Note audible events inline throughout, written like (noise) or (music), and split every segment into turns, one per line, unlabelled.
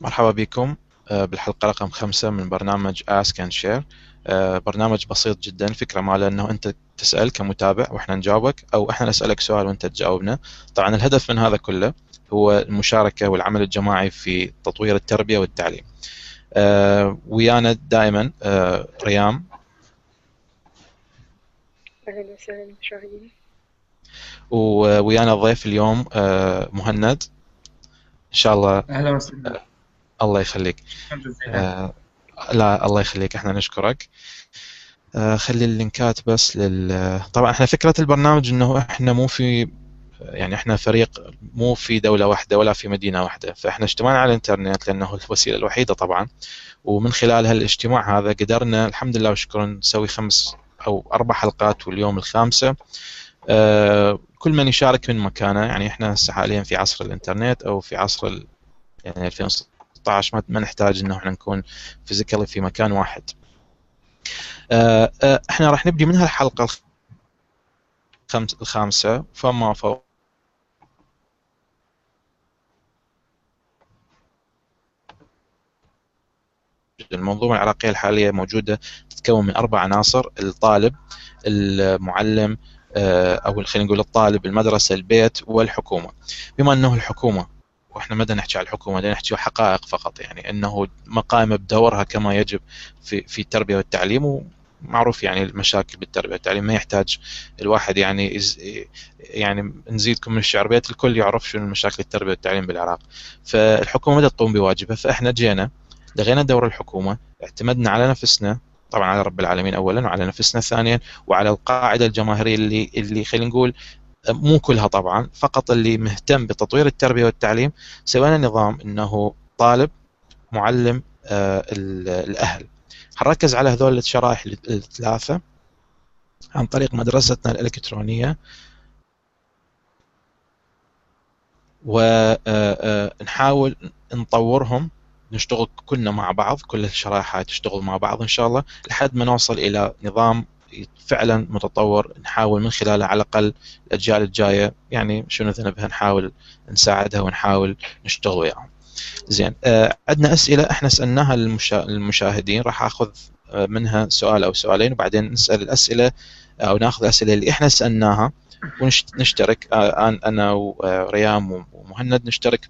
مرحبا بكم. آه، بالحلقة رقم خمسة من برنامج Ask and Share. آه، برنامج بسيط جدا. الفكرة ماله إنه أنت تسأل كمتابع وإحنا نجاوبك أو إحنا نسألك سؤال وأنت تجاوبنا. طبعا الهدف من هذا كله هو المشاركة والعمل الجماعي في تطوير التربية والتعليم. آه، ويانا دائما ريام.
أهلا وسهلا مشاهدينا
وويانا ضيف اليوم مهند. إن شاء الله.
أهلا وسهلا.
الله يخليك. آه لا الله يخليك. إحنا نشكرك. آه خلي اللينكات بس لل طبعا إحنا فكرة البرنامج إنه إحنا مو في يعني إحنا فريق مو في دولة واحدة ولا في مدينة واحدة. فإحنا اجتمعنا على الإنترنت لأنه الوسيلة الوحيدة طبعا. ومن خلال هالإجتماع هذا قدرنا الحمد لله وشكرا نسوي خمس أو أربع حلقات واليوم الخامسة. آه كل من يشارك من مكانه. يعني إحنا هسه حاليا في عصر الإنترنت أو في عصر يعني 2016 16 ما نحتاج إنه إحنا نكون فيزيكالي في مكان واحد. آه، آه، إحنا راح نبدي من هالحلقه الخامسة فما فوق. المنظومة العراقية الحالية موجودة تتكون من أربع عناصر الطالب المعلم آه، أو خلينا نقول الطالب المدرسة البيت والحكومة. بما أنه الحكومة وإحنا ما نحكي على الحكومة؟ نحكي حقائق فقط يعني إنه ما قائمه بدورها كما يجب في في التربية والتعليم ومعروف يعني المشاكل بالتربية والتعليم ما يحتاج الواحد يعني يعني نزيدكم من الشعر بيت الكل يعرف شنو مشاكل التربية والتعليم بالعراق. فالحكومة بدات تقوم بواجبها؟ فإحنا جينا لغينا دور الحكومة اعتمدنا على نفسنا طبعا على رب العالمين اولا وعلى نفسنا ثانيا وعلى القاعدة الجماهيرية اللي اللي خلينا نقول مو كلها طبعا فقط اللي مهتم بتطوير التربية والتعليم سوينا نظام إنه طالب معلم آه، الأهل. حنركز على هذول الشرائح الثلاثة؟ عن طريق مدرستنا الإلكترونية. ونحاول آه، آه، نطورهم نشتغل كلنا مع بعض كل الشرائح تشتغل مع بعض إن شاء الله لحد ما نوصل إلى نظام فعلا متطور نحاول من خلاله على الأقل الأجيال الجاية يعني شنو ذنبها؟ نحاول نساعدها ونحاول نشتغل وياهم. زين آه عندنا أسئلة إحنا سألناها للمشاهدين راح أخذ آه منها سؤال أو سؤالين وبعدين نسأل الأسئلة أو نأخذ الاسئله اللي إحنا سألناها ونشترك آه أنا وريام ومهند نشترك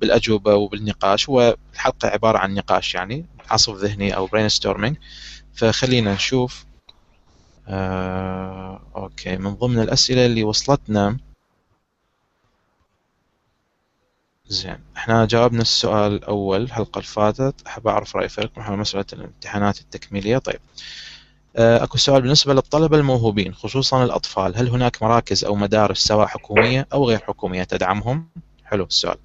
بالأجوبة وبالنقاش. هو الحلقة عبارة عن نقاش يعني عصف ذهني أو brainstorming فخلينا نشوف آه، okay. من ضمن الأسئلة اللي وصلتنا. زين. إحنا جاوبنا السؤال الأول الحلقة اللي فاتت. أحب أعرف رأي فريقكم حول مسألة الامتحانات التكميلية. طيب. آه، أكو سؤال بالنسبة للطلبة الموهوبين خصوصا الأطفال. هل هناك مراكز أو مدارس سواء حكومية أو غير حكومية تدعمهم؟ حلو السؤال.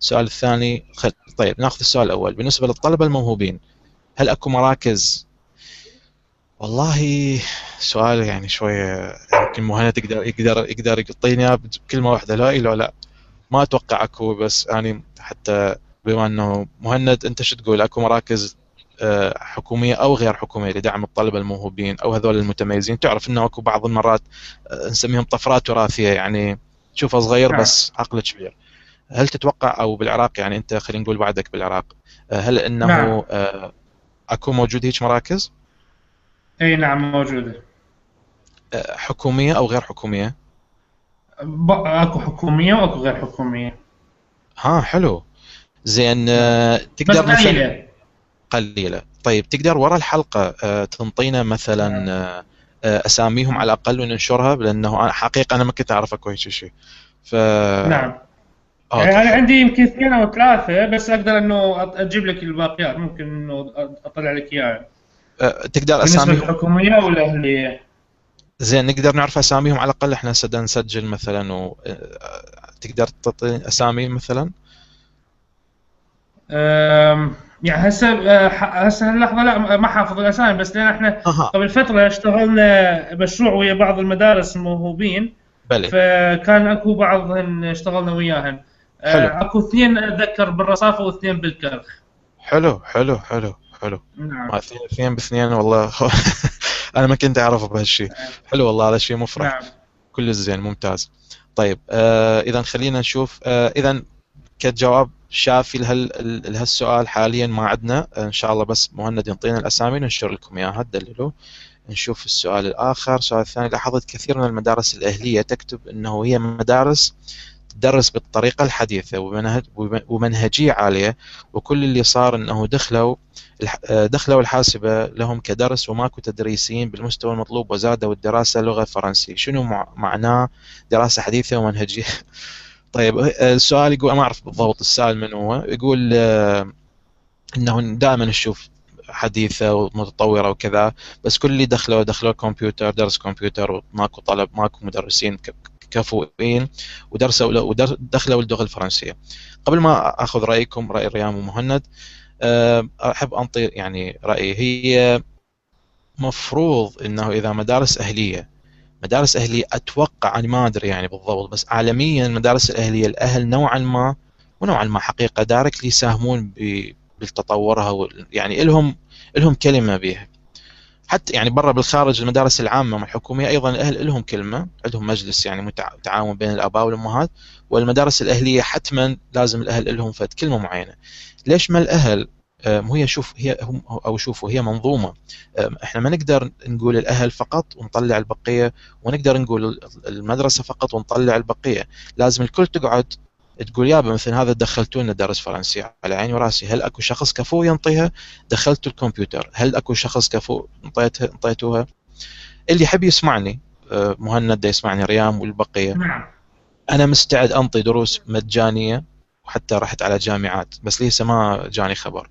السؤال الثاني خل... طيب ناخذ السؤال الأول. بالنسبة للطلبة الموهوبين هل أكو مراكز والله سؤال يعني شوية يمكن مهند يقدر يقدر يقدر يعطيني بكلمة واحدة لا لو لا ما أتوقع أكو بس يعني حتى بما إنه مهند أنت شو تقول أكو مراكز آه، حكومية أو غير حكومية لدعم الطلبة الموهوبين أو هذول المتميزين تعرف إنه أكو بعض المرات آه، نسميهم طفرات وراثية يعني تشوفه صغير نعم. بس عقله كبير هل تتوقع أو بالعراق يعني أنت خلينا نقول بعدك بالعراق آه، هل إنه نعم. أكو موجود هيك مراكز؟
اي نعم موجودة.
أه، حكومية أو غير حكومية؟
أكو حكومية وأكو غير حكومية.
ها حلو. زين أه، تقدر
بس قليلة.
قليلة. طيب تقدر ورا الحلقة تنطينا مثلا أساميهم على الأقل وننشرها؟ لأنه حقيقة أنا ما كنت أعرف أكو هيك شيء. ف
نعم. يعني أنا عندي يمكن اثنين أو ثلاثة بس أقدر إنه أجيب لك الباقيات. ممكن إنه أطلع لك إياها.
أه، تقدر أساميهم
الحكوميه ولا الاهليه؟
زين نقدر نعرف أساميهم على الأقل إحنا نسجل مثلا و أه، تقدر تعطي أسامي مثلا؟
يعني هسه أه، هسه اللحظه لا ما حافظ الأسامي بس لأن إحنا أه. قبل فترة اشتغلنا مشروع ويا بعض المدارس الموهوبين بلي. فكان أكو بعضهم اشتغلنا وياهم حلو. أكو اثنين أتذكر بالرصافة واثنين بالكرخ
حلو حلو حلو حلو. نعم. اثنين اثنين باثنين والله. (laughs) أنا ما كنت أعرفه بهالشيء نعم. حلو والله هذا شيء مفرح. نعم. كل زين ممتاز. طيب آه إذا خلينا نشوف آه إذا كجواب شافي لهالسؤال حاليا ما عندنا إن شاء الله بس مهند ينطينا الأسامي ننشر لكم إياها تدللوا نشوف السؤال الآخر. السؤال الثاني لاحظت كثير من المدارس الأهلية تكتب إنه هي مدارس تدرس بالطريقة الحديثة ومنهجية عالية وكل اللي صار إنه دخلوا دخلوا الحاسبة لهم كدرس وماكو تدريسيين بالمستوى المطلوب وزادوا الدراسة لغة فرنسية. شنو معناه دراسة حديثة ومنهجية؟ (laughs) طيب السؤال يقول ما أعرف بالضبط السائل من هو. يقول آه، إنه دائما نشوف حديثة ومتطورة وكذا بس كل اللي دخلوا دخلوا كمبيوتر درس كمبيوتر وماكو طلب ماكو مدرسين كفؤين ودرسوا ودخلوا اللغة الفرنسية. قبل ما أخذ رأيكم رأي ريام ومهند آه، أحب أنطي يعني رأيي هي مفروض إنه إذا مدارس أهلية مدارس أهلية أتوقع أنا ما أدري يعني بالضبط بس عالميا المدارس الأهلية الأهل نوعا ما ونوعا ما حقيقة دايركتلي يساهمون بتطورها يعني لهم لهم كلمة بها حتى يعني برا بالخارج المدارس العامة الحكومية أيضا الأهل لهم كلمة عندهم مجلس يعني تعاون بين الآباء والأمهات والمدارس الأهلية حتما لازم الأهل لهم فد كلمة معينة. ليش ما الأهل هي شوف هي هم أو شوفوا هي منظومة. إحنا ما نقدر نقول الأهل فقط ونطلع البقية ونقدر نقول المدرسة فقط ونطلع البقية. لازم الكل تقعد تقول يابا مثل هذا دخلتوا لنا درس فرنسي على عيني وراسي هل أكو شخص كفو ينطيها؟ دخلتوا الكمبيوتر هل أكو شخص كفو انطيتها انطيتوها؟ اللي يحب يسمعني آه، مهند يسمعني ريام والبقية. نعم. أنا مستعد أنطي دروس مجانية وحتى رحت على جامعات بس لسه ما جاني خبر.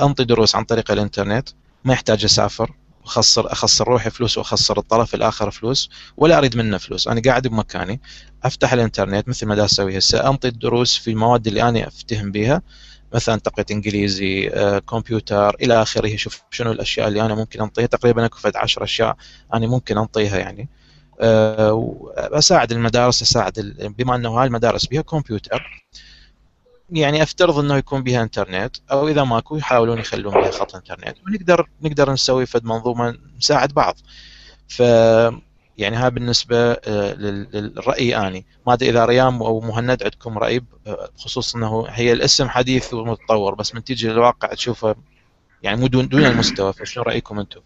أنطي دروس عن طريق الإنترنت ما يحتاج أسافر. اخسر أخسر روحي فلوس وأخسر الطرف الآخر فلوس ولا أريد منه فلوس. أنا قاعد بمكاني أفتح الإنترنت مثل ما دا أسوي هسه انطي الدروس في المواد اللي أنا أفتهم بها مثلا تقيت إنجليزي آه، كمبيوتر إلى آخره. شوف شنو الأشياء اللي أنا ممكن انطيها تقريبا أكو 10 أشياء أنا ممكن انطيها يعني. أه أساعد المدارس أساعد بما إنه هاي المدارس بها كمبيوتر يعني أفترض إنه يكون بها إنترنت أو إذا ماكو يحاولون يخلون بها خط إنترنت ونقدر نقدر نسوي فد منظومة نساعد بعض. ف يعني هذا بالنسبة آه، للرأي أني. ما أدري إذا ريام أو مهند عندكم رأي بخصوص إنه هي الاسم حديث ومتطور بس من تيجي للواقع تشوفه يعني مو دون دون المستوى فشنو رأيكم أنتم؟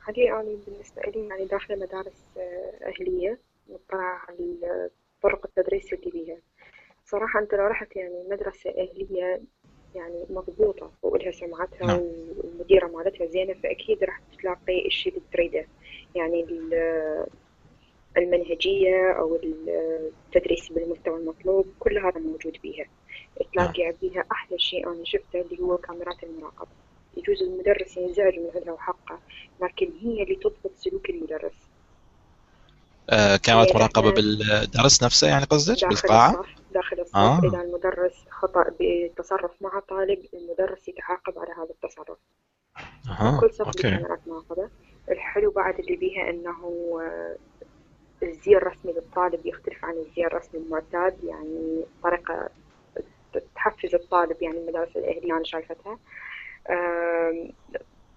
حقيقة أنا بالنسبة لي يعني داخلة مدارس آه، أهلية مطلع على طرق التدريس اللي بيها صراحة أنت لو رحت يعني مدرسة أهلية يعني مضبوطة ولها سمعتها نعم. والمديرة مالتها زينة فأكيد راح تلاقي الشيء اللي تريده يعني المنهجية أو التدريس بالمستوى المطلوب كل هذا موجود بيها تلاقي نعم. بيها أحلى شيء أنا شفته اللي هو كاميرات المراقبة يجوز المدرس ينزعج من عندها وحقه لكن هي اللي تضبط سلوك المدرس
آه كاميرات مراقبة بالدرس نفسه يعني قصدك بالقاعة؟
داخل الصف آه. إذا المدرس خطأ بتصرف مع طالب المدرس يتعاقب على هذا التصرف
آه.
كل صف كاميرات مراقبة الحلو بعد اللي بيها إنه آه، الزي الرسمي للطالب يختلف عن الزي الرسمي المعتاد يعني طريقة تحفز الطالب يعني المدارس الأهلية أنا شايفتها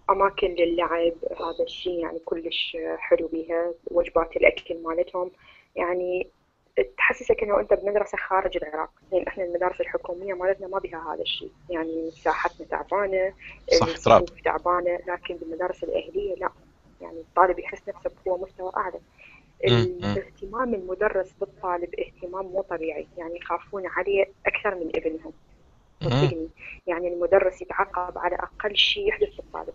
أماكن للعب هذا الشيء يعني كلش حلو بيها وجبات الأكل مالتهم يعني تحسسك إنه أنت بمدرسة خارج العراق. لأن إحنا المدارس الحكومية مالتنا ما بها هذا الشيء. يعني مساحتنا تعبانة
صح تراب.
تعبانة لكن بالمدارس الأهلية لا. يعني الطالب يحس نفسه بقوة مستوى أعلى. اهتمام المدرس بالطالب اهتمام مو طبيعي. يعني يخافون عليه أكثر من ابنهم. صدقني. يعني المدرس يتعاقب على أقل شيء يحدث بالطالب.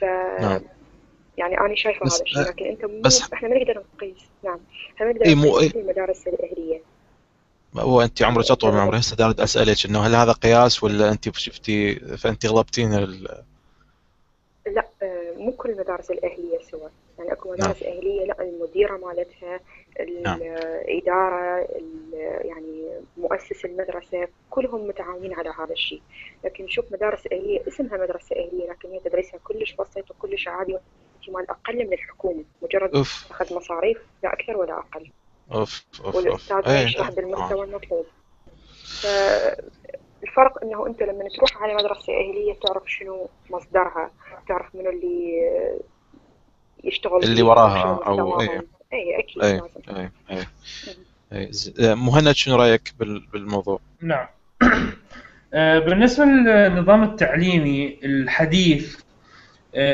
ف نعم. يعني أنا شايفة هذا الشيء لكن انت مو بس إحنا ما نقدر نقيس. نعم. إحنا ما نقدر إيه مو إيه. المدارس الأهلية.
هو أنت عمرك اطول من عمري. هسه دارد اسالك إنه هل هذا قياس ولا أنت شفتي فأنت غلبتين ال...
لا آه، مو كل المدارس الأهلية سوا. يعني أكو مدارس نعم. أهلية لا المديرة مالتها نعم. الإدارة يعني مؤسس المدرسة كلهم متعاونين على هذا الشيء. لكن شوف مدارس أهلية اسمها مدرسة أهلية لكن هي تدريسها كلش بسيط وكلش عادي. احتمال أقل من الحكومة مجرد أوف. اخذ مصاريف لا أكثر ولا أقل.
أوف أوف
والأستاذ ما يشرح بالمستوى المطلوب. فالفرق إنه أنت لما تروح على مدرسة أهلية تعرف شنو مصدرها تعرف منو اللي يشتغل
اللي وراها أو
اي اي أكيد اي
اي اي مهند شنو رأيك بالموضوع؟
نعم. (coughs) بالنسبة للنظام التعليمي الحديث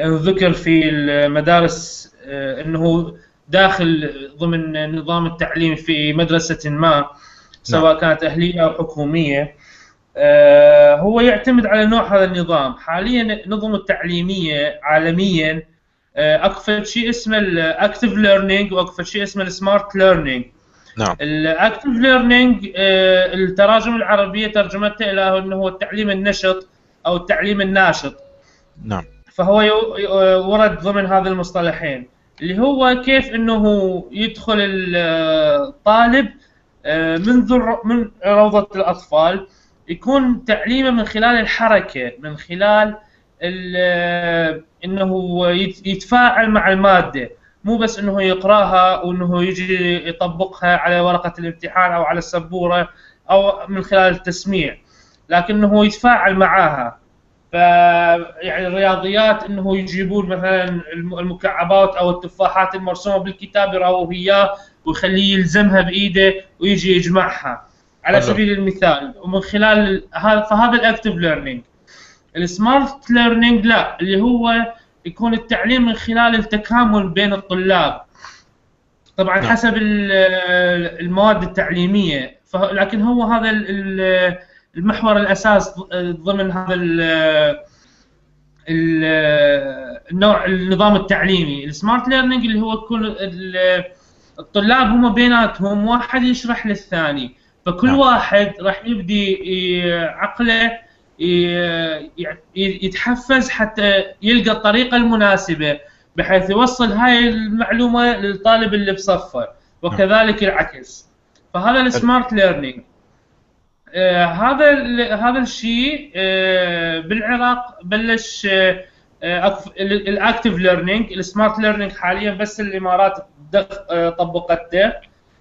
ذكر في المدارس إنه داخل ضمن النظام التعليمي في مدرسة ما سواء نعم. كانت أهلية أو حكومية آه، هو يعتمد على نوع هذا النظام. حاليا النظم التعليمية عالميا آه، اكو شيء اسمه ال active learning واكو شيء اسمه ال smart learning نعم. ال active learning آه، التراجم العربية ترجمتها إلى إنه هو التعليم النشط أو التعليم الناشط. نعم. فهو ورد ضمن هذا المصطلحين اللي هو كيف إنه يدخل الطالب منذ من روضة الأطفال يكون تعليمه من خلال الحركة من خلال إنه يتفاعل مع المادة. مو بس إنه يقرأها وإنه يجي يطبقها على ورقة الامتحان أو على السبورة أو من خلال التسميع لكنه يتفاعل معاها. ف يعني الرياضيات إنه يجيبون مثلا المكعبات أو التفاحات المرسومة بالكتاب يراوه إياه ويخليه يلزمها بإيده ويجي يجمعها. على سبيل المثال ومن خلال هذا فهذا ال active learning ال smart learning لا اللي هو يكون التعليم من خلال التكامل بين الطلاب. طبعا نعم. حسب المواد التعليمية. لكن هو هذا المحور الأساس ضمن هذا النوع النظام التعليمي. ال smart learning اللي هو يكون الطلاب هم بيناتهم واحد يشرح للثاني. فكل نعم. واحد راح يبدي عقله يتحفز حتى يلقى الطريقة المناسبة بحيث يوصل هاي المعلومة للطالب اللي بصفه وكذلك العكس. فهذا ال smart learning آه هذا هذا الشيء آه بالعراق بلش آه ال active learning ال smart learning حاليا بس الإمارات آه، طبقته.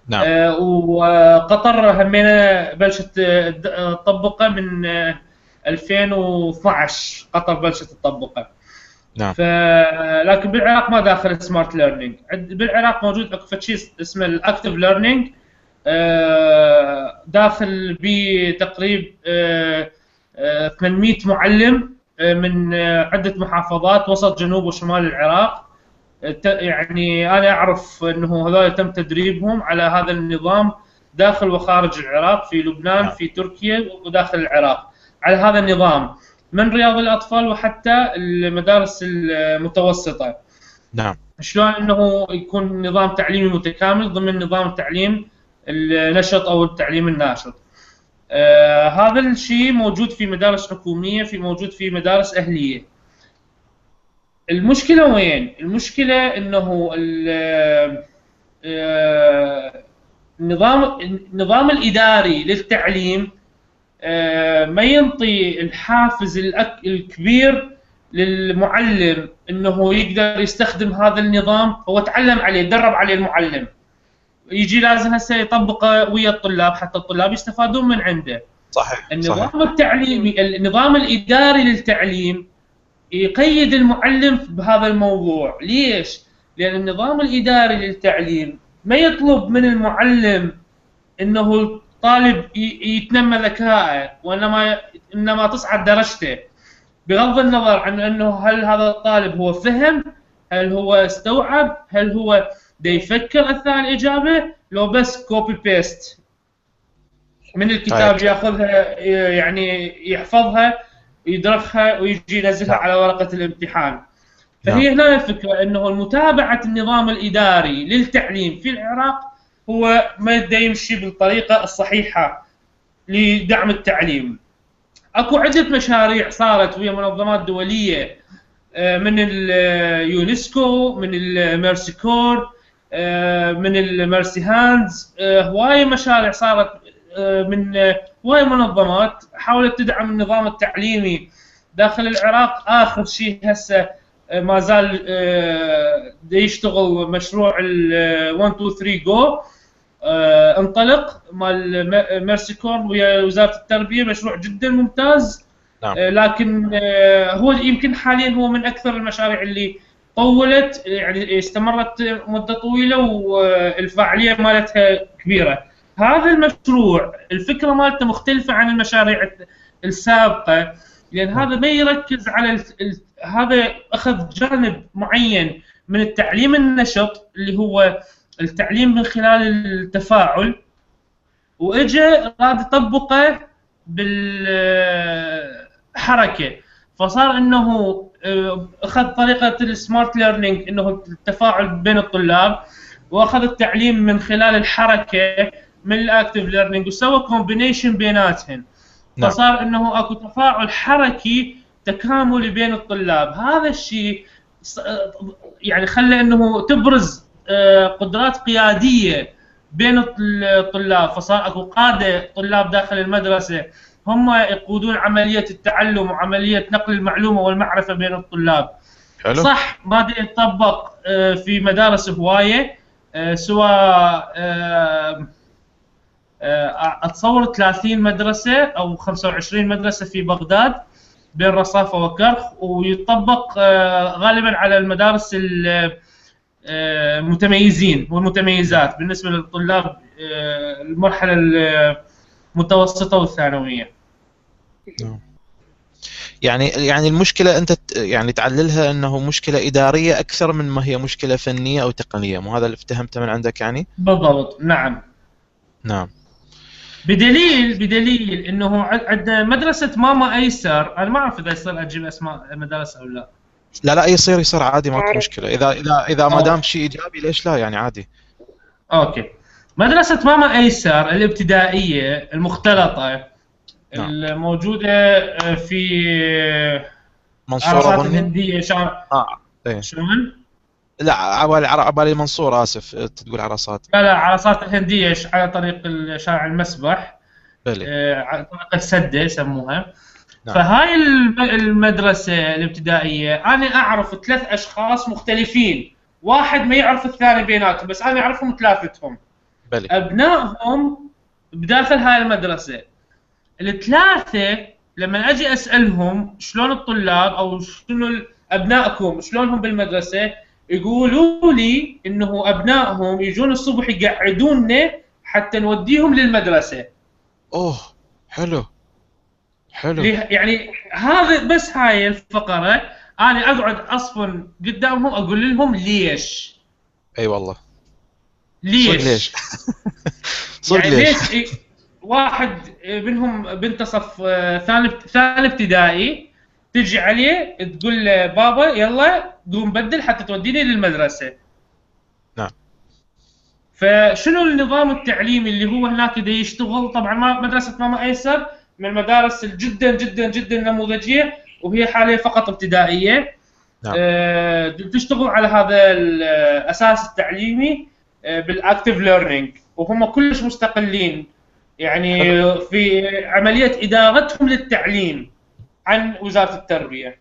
نعم. وقطر همينة بلشت تطبقه من 2012 قطر بلشت تطبقه. نعم. ف لكن بالعراق ما داخل smart learning بالعراق موجود اكو شيء اسمه ال active learning داخل بتقريب 800 معلم آه، من عدة محافظات وسط جنوب وشمال العراق. يعني أنا أعرف إنه هذول تم تدريبهم على هذا النظام داخل وخارج العراق في لبنان نعم. في تركيا وداخل العراق. على هذا النظام من رياض الأطفال وحتى المدارس المتوسطة؟ نعم. شلون إنه يكون نظام تعليمي متكامل ضمن نظام التعليم النشط أو التعليم الناشط. آه هذا الشيء موجود في مدارس حكومية في موجود في مدارس أهلية. المشكلة وين؟ المشكلة إنه آه، النظام النظام الإداري للتعليم آه، ما ينطي الحافز الكبير للمعلم إنه يقدر يستخدم هذا النظام هو تعلم عليه درب عليه المعلم. يجي لازم هسه يطبقه ويا الطلاب حتى الطلاب يستفادون من عنده.
صحيح
النظام
صحيح.
التعليمي النظام الإداري للتعليم يقيد المعلم بهذا الموضوع. ليش؟ لأن النظام الإداري للتعليم ما يطلب من المعلم إنه الطالب يتنمى ذكائه وإنما إنما تصعد درجته. بغض النظر عن إنه هل هذا الطالب هو فهم هل هو استوعب هل هو دا يفكر اثناء الاجابه لو بس copy paste من الكتاب طيب. ياخذها يعني يحفظها يدرخها ويجي ينزلها نعم. على ورقة الامتحان فهي نعم. هنا الفكرة إنه متابعة النظام الإداري للتعليم في العراق هو ما يمشي بالطريقة الصحيحة لدعم التعليم. أكو عدة مشاريع صارت ويا منظمات دولية آه، من اليونسكو من ال Mercy Corps آه، من ال Mercy Hands آه، هواية مشاريع صارت من هواي منظمات حاولت تدعم النظام التعليمي داخل العراق. آخر شيء هسه آه، ما زال آه، يشتغل مشروع ال 1 2 3 جو انطلق مال Mercy Corps ويا وزارة التربية. مشروع جدا ممتاز. نعم. آه، لكن هو يمكن حاليا هو من أكثر المشاريع اللي طولت يعني استمرت مدة طويلة والفاعليه مالتها كبيرة. هذا المشروع الفكرة مالته مختلفة عن المشاريع السابقة لأن هذا ما يركز على ال... هذا أخذ جانب معين من التعليم النشط اللي هو التعليم من خلال التفاعل واجى راد يطبقه بالحركة. فصار إنه أخذ طريقة ال smart learning إنه التفاعل بين الطلاب وأخذ التعليم من خلال الحركة من ال active learning وسوى combination بيناتهم. نعم. فصار إنه أكو تفاعل حركي تكاملي بين الطلاب. هذا الشيء يعني خلى إنه تبرز آه، قدرات قيادية بين الطلاب. فصار أكو قادة طلاب داخل المدرسة هم يقودون عملية التعلم وعملية نقل المعلومة والمعرفة بين الطلاب حلو. صح ما يتطبق آه، في مدارس هواية آه، سواء أتصور 30 مدرسة أو 25 مدرسة في بغداد بين رصافة وكرخ ويطبق غالبا على المدارس المتميزين والمتميزات بالنسبة للطلاب المرحلة المتوسطه والثانوية.
نعم. يعني يعني المشكلة أنت يعني تعللها أنه مشكلة إدارية أكثر من ما هي مشكلة فنية أو تقنية مو هذا اللي افتهمته من عندك يعني؟
بالضبط نعم.
نعم.
بدليل بدليل إنه عندنا مدرسة ماما أيسر أنا ما أعرف إذا يصير أجيب أسماء مدارس أو لا
لا لا يصير يصير عادي ماكو مشكلة إذا إذا إذا ما دام شيء إيجابي ليش لا يعني عادي
أوكي مدرسة ماما أيسر الابتدائية المختلطة نعم. الموجودة في
منصورة
الهندية شلون؟
آه إيه. شلون؟ لا عبالي عبالي منصور آسف تقول عرصات
لا لا عرصات الهندية على طريق شارع المسبح. بلي. آه على طريق السدة يسموها. نعم. فهاي المدرسة الابتدائية أنا أعرف ثلاث أشخاص مختلفين. واحد ما يعرف الثاني بيناتهم بس أنا أعرفهم ثلاثتهم. بلي. أبنائهم بداخل هاي المدرسة. الثلاثة لما أجي أسألهم شلون الطلاب أو شنو أبنائكم شلونهم بالمدرسة يقولوا لي إنه أبنائهم يجون الصبح يقعدوننا حتى نوديهم للمدرسة.
أوه حلو. حلو.
يعني هذا بس هاي الفقرة. أنا أقعد أصفن قدامهم أقول لهم ليش.
أي والله.
ليش؟ صدق
ليش؟ (laughs)
يعني ليش, واحد منهم بنت صف آه، ثاني ثاني ابتدائي تجي عليه تقول له بابا يلا قوم بدل حتى توديني للمدرسة.
نعم.
فشنو النظام التعليمي اللي هو هناك دا يشتغل؟ طبعا مدرسة ماما ايسر من المدارس جدا جدا جدا نموذجية وهي حاليا فقط ابتدائية. نعم. أه تشتغل على هذا الاساس التعليمي. آه، بال active learning وهم كلش مستقلين. يعني في عملية إدارتهم للتعليم عن وزارة
التربية.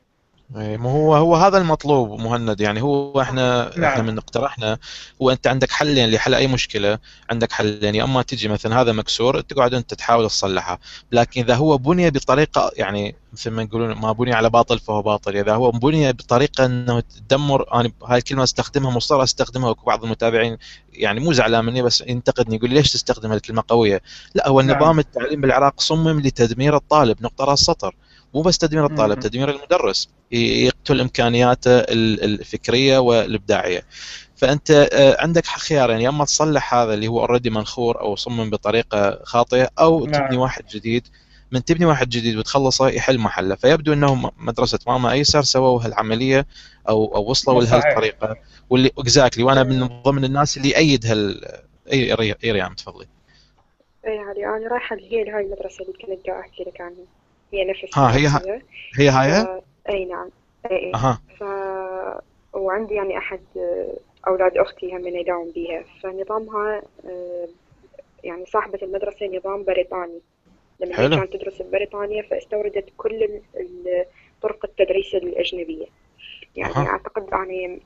ما هو هو هذا المطلوب مهند يعني هو إحنا نعم. إحنا من اقترحنا هو أنت عندك حلين لحل أي مشكلة عندك حلين يا أما تجي مثلا هذا مكسور تقعد أنت تحاول تصلحه لكن إذا هو بني بطريقة يعني مثل ما يقولون ما بني على باطل فهو باطل إذا هو بني بطريقة إنه تدمر أنا هاي الكلمة أستخدمها مصر أستخدمها وبعض المتابعين يعني مو زعلان مني بس ينتقدني يقول ليش تستخدم الكلمة قوية لا هو نعم. نظام التعليم بالعراق صمم لتدمير الطالب نقطة راس سطر مو بس تدمير الطالب تدمير المدرس يقتل امكانياته الفكريه والابداعيه فانت آه، عندك خيارين يعني يا اما تصلح هذا اللي هو already منخور أو صمم بطريقه خاطئه أو نعم. تبني واحد جديد من تبني واحد جديد وتخلصه يحل محله فيبدو انهم مدرسه ماما ايسر سووا هالعمليه أو أو وصلوا لهالطريقه واللي exactly وأنا من ضمن الناس اللي ايد هال idea ريام تفضلي
اي علي أنا رايحه هي هاي المدرسة اللي كنت جاي احكي لك عنها هي نفس
ها هي ها هي هاي؟ ف...
أي نعم. أي أي. أها. ف... وعندي يعني أحد أولاد أختي هم يداوم بيها. فنظامها آه، يعني صاحبة المدرسة نظام بريطاني. لما حلو. كانت تدرس ببريطانيا فاستوردت كل طرق التدريس الأجنبية. يعني أه. أعتقد يعني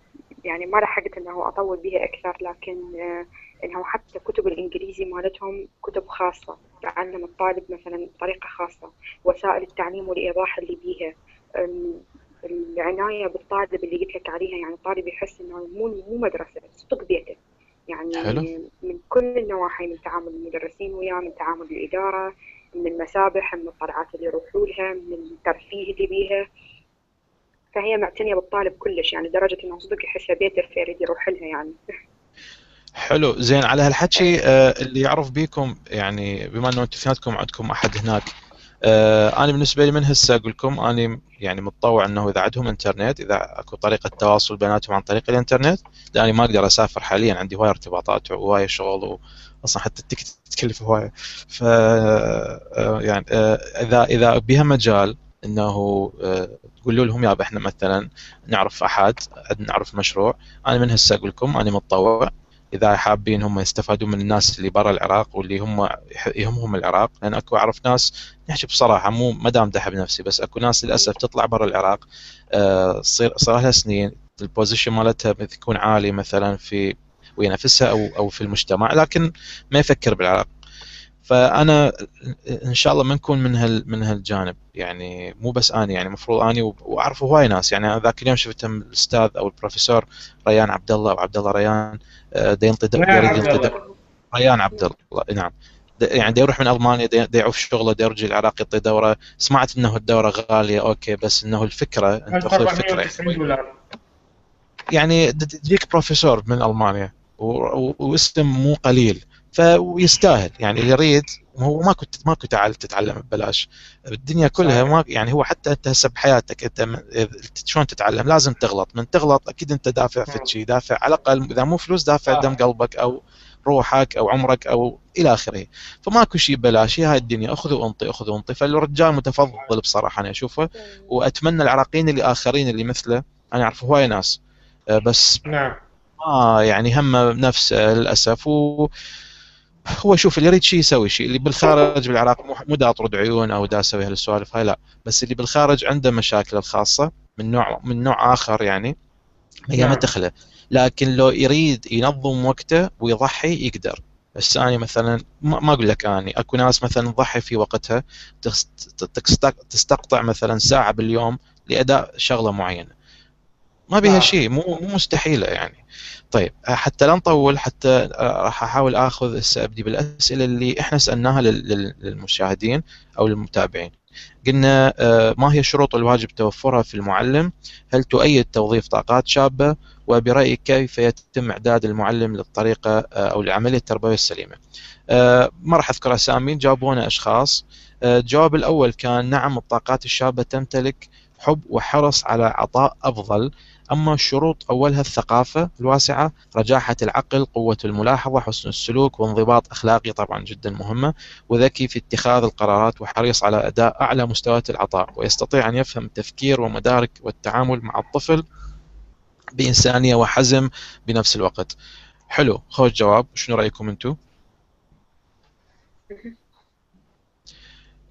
يعني ما لحقت إنه اطول بها أكثر لكن آه، انه حتى كتب الإنجليزي مالتهم كتب خاصة تعلم الطالب مثلا بطريقة خاصة وسائل التعليم والإيضاح اللي بيها. العناية بالطالب اللي قلت لك عليها يعني الطالب يحس إنه مو مو مدرسة صدق بيته. يعني حلو. من كل النواحي من تعامل المدرسين وياه من تعامل الإدارة من المسابح من الطلعات اللي يروحوا لها من الترفيه اللي بيها. فهي معتنية بالطالب كلش يعني لدرجة إنه صدق يحسها بيته فيريد يروح لها يعني.
حلو. زين على هالحكي آه اللي يعرف بيكم يعني بما إنه أنتم اثنيناتكم عندكم أحد هناك آه أنا بالنسبة لي من هسه أقول لكم أنا يعني متطوع إنه إذا عندهم إنترنت إذا أكو طريقة تواصل بيناتهم عن طريق الإنترنت لاني ما أقدر أسافر حاليا عندي هواي ارتباطات وهواي شغل واصلا حتى التكت تكلف هواي ف آه يعني إذا إذا بها مجال إنه آه، تقولوا لهم يابا إحنا مثلا نعرف أحد نعرف مشروع. أنا من هسه أقول لكم أنا متطوع. إذا حابين هم يستفادون من الناس اللي برا العراق واللي هم يهمهم العراق لأن أكو أعرف ناس نحكي بصراحة مو ما دام دحب نفسي بس أكو ناس للأسف تطلع برا العراق آه، تصير صار لها سنين. ال position مالتها يكون عالي مثلا في ويا نفسها أو أو في المجتمع لكن ما يفكر بالعراق. فأنا إن شاء الله ما نكون من هال من هالجانب. يعني مو بس اني يعني المفروض اني واعرف هواي ناس. يعني ذاك اليوم شفت الأستاذ أو البروفيسور ريان عبد الله أو عبد الله ريان آه، دا ينطي ريان عبد الله نعم. يعني دا يروح من ألمانيا دا يعوف شغله دا يرجع العراق يعطي دوره. سمعت إنه الدورة غالية okay بس إنه الفكرة انت خذ فكره يعني تجيك بروفيسور من ألمانيا واسم مو قليل. فيستاهل. يعني اللي يريد هو ما كنت ما كنت تتعلم ببلاش. الدنيا كلها ما يعني هو حتى انت هسه بحياتك انت شلون تتعلم؟ لازم تغلط. من تغلط أكيد انت دافع في شيء دافع على الأقل إذا مو فلوس دافع دم قلبك أو روحك أو عمرك أو إلى آخره. فماكو شيء ببلاش. هي هاي الدنيا. أخذ وأنطي أخذ وأنطي. فالرجال متفضل بصراحة أنا أشوفه. وأتمنى العراقيين اللي آخرين اللي مثله أنا اعرف هواي ناس. آه، بس
نعم.
ما يعني هم نفسه للأسف. و هو شوف اللي يريد شيء يسوي شيء اللي بالخارج بالعراق مو دا اطرد عيون أو دا أسوي هالسوالف هاي لا. بس اللي بالخارج عنده مشاكل الخاصة من نوع من نوع آخر يعني هي ما نعم. تخله لكن لو يريد ينظم وقته ويضحي يقدر. بس أنا مثلا ما أقول لك اني أكو ناس مثلا تضحي في وقتها تستقطع مثلا ساعة باليوم لأداء شغلة معينة. ما بها نعم. شيء مو مو مستحيلة يعني طيب آه، حتى لا نطول حتى آه، راح أحاول آخذ هسه ابدي بالأسئلة اللي إحنا سألناها للمشاهدين أو للمتابعين. قلنا آه، ما هي الشروط الواجب توفرها في المعلم؟ هل تؤيد توظيف طاقات شابة؟ وبرأيك كيف يتم إعداد المعلم للطريقة أو العملية التربوية السليمة؟ ما راح أذكر أسامي جاوبونا أشخاص. الجواب الأول كان نعم الطاقات الشابة تمتلك حب وحرص على عطاء أفضل أما الشروط أولها الثقافة الواسعة رجاحة العقل قوة الملاحظة حسن السلوك وانضباط أخلاقي طبعا جدا مهمة وذكي في اتخاذ القرارات وحريص على أداء أعلى مستويات العطاء ويستطيع أن يفهم التفكير ومدارك والتعامل مع الطفل بإنسانية وحزم بنفس الوقت. حلو خوش جواب. شنو رأيكم أنتم؟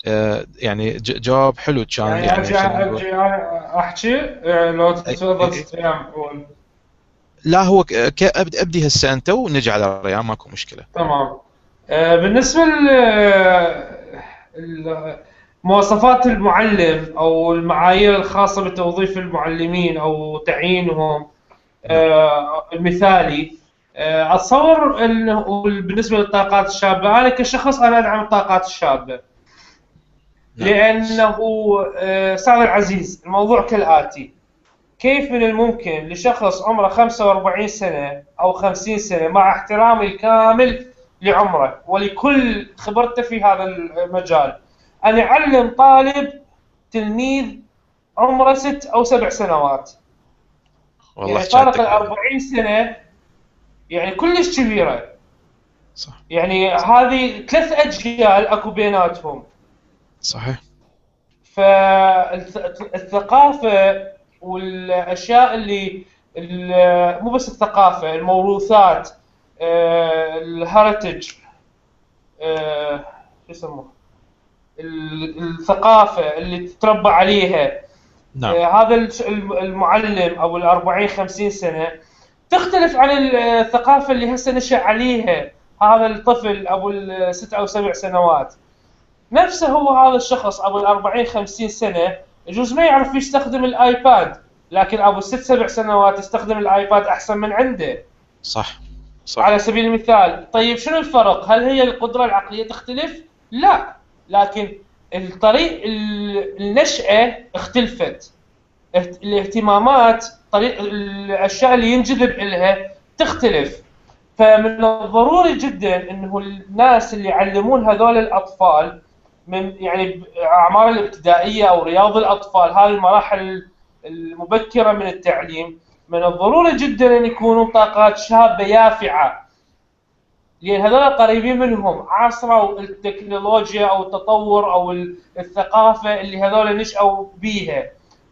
آه، يعني جواب حلو كان يعني,
يعني أحكي آه، لو تفضل
لا هو أبدي هسه أنت ونجي على الريان ماكو مشكلة.
تمام. آه، بالنسبة مواصفات المعلم أو المعايير الخاصة بتوظيف المعلمين أو تعيينهم المثالي أتصور إنه بالنسبة للطاقات الشابة أنا كشخص أنا أدعم الطاقات الشابة. لأنه آه، أستاذ العزيز الموضوع كالآتي. كيف من الممكن لشخص عمره 45 سنة أو 50 سنة مع احترامي الكامل لعمره ولكل خبرته في هذا المجال أن يعلم طالب تلميذ عمره ست أو سبع سنوات. والله يعني فارق ال 40 سنة يعني كلش كبيرة. صح. يعني هذه ثلاث أجيال أكو بيناتهم.
صحيح.
فالثقافة والأشياء اللي مو بس الثقافة الموروثات آه، الهرتج آه، شو يسموه؟ الثقافة اللي تتربى عليها. نعم. آه، هذا المعلم أو ال 40 50 سنة تختلف عن الثقافة اللي هسه نشأ عليها هذا الطفل أبو الست أو سبع سنوات. نفسه هو هذا الشخص أبو ال 40 50 سنة. يجوز ما يعرف يستخدم الآيباد لكن أبو ست سبع سنوات يستخدم الآيباد أحسن من عنده.
صح.
صح. على سبيل المثال طيب شنو الفرق؟ هل هي القدرة العقلية تختلف؟ لا. لكن الطريق النشأة اختلفت. الاهتمامات طريق الأشياء اللي ينجذب لها تختلف. فمن الضروري جدا إنه الناس اللي يعلمون هذول الأطفال من يعني اعمار الابتدائية أو رياض الأطفال هذه المراحل المبكرة من التعليم. من الضروري جدا أن يكونوا طاقات شابة يافعة. لأن هذول قريبين منهم. عاصروا التكنولوجيا أو التطور أو الثقافة اللي هذول نشأوا بيها.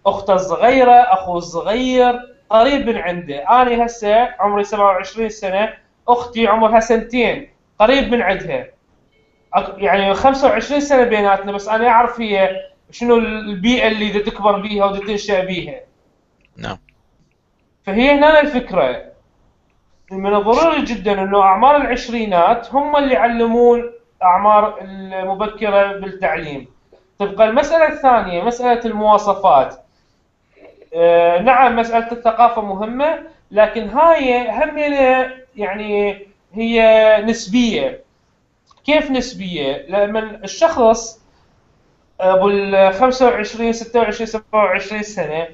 اخته الصغيرة اخوه الصغير قريب من عنده. أنا هسه عمري 27 سنة أختي عمرها سنتين قريب من عندها. يعني 25 سنة بيناتنا بس أنا أعرف هي شنو البيئة اللي تكبر بيها وتنشا بيها.
نعم.
فهي هنا الفكرة. من الضروري جدا إنه أعمار العشرينات هم اللي يعلمون أعمار المبكرة بالتعليم. تبقى المسألة الثانية مسألة المواصفات. آه نعم مسألة الثقافة مهمة لكن هاي هم يعني هي نسبية. كيف نسبية؟ لما الشخص أبو ال 25 26 27 سنة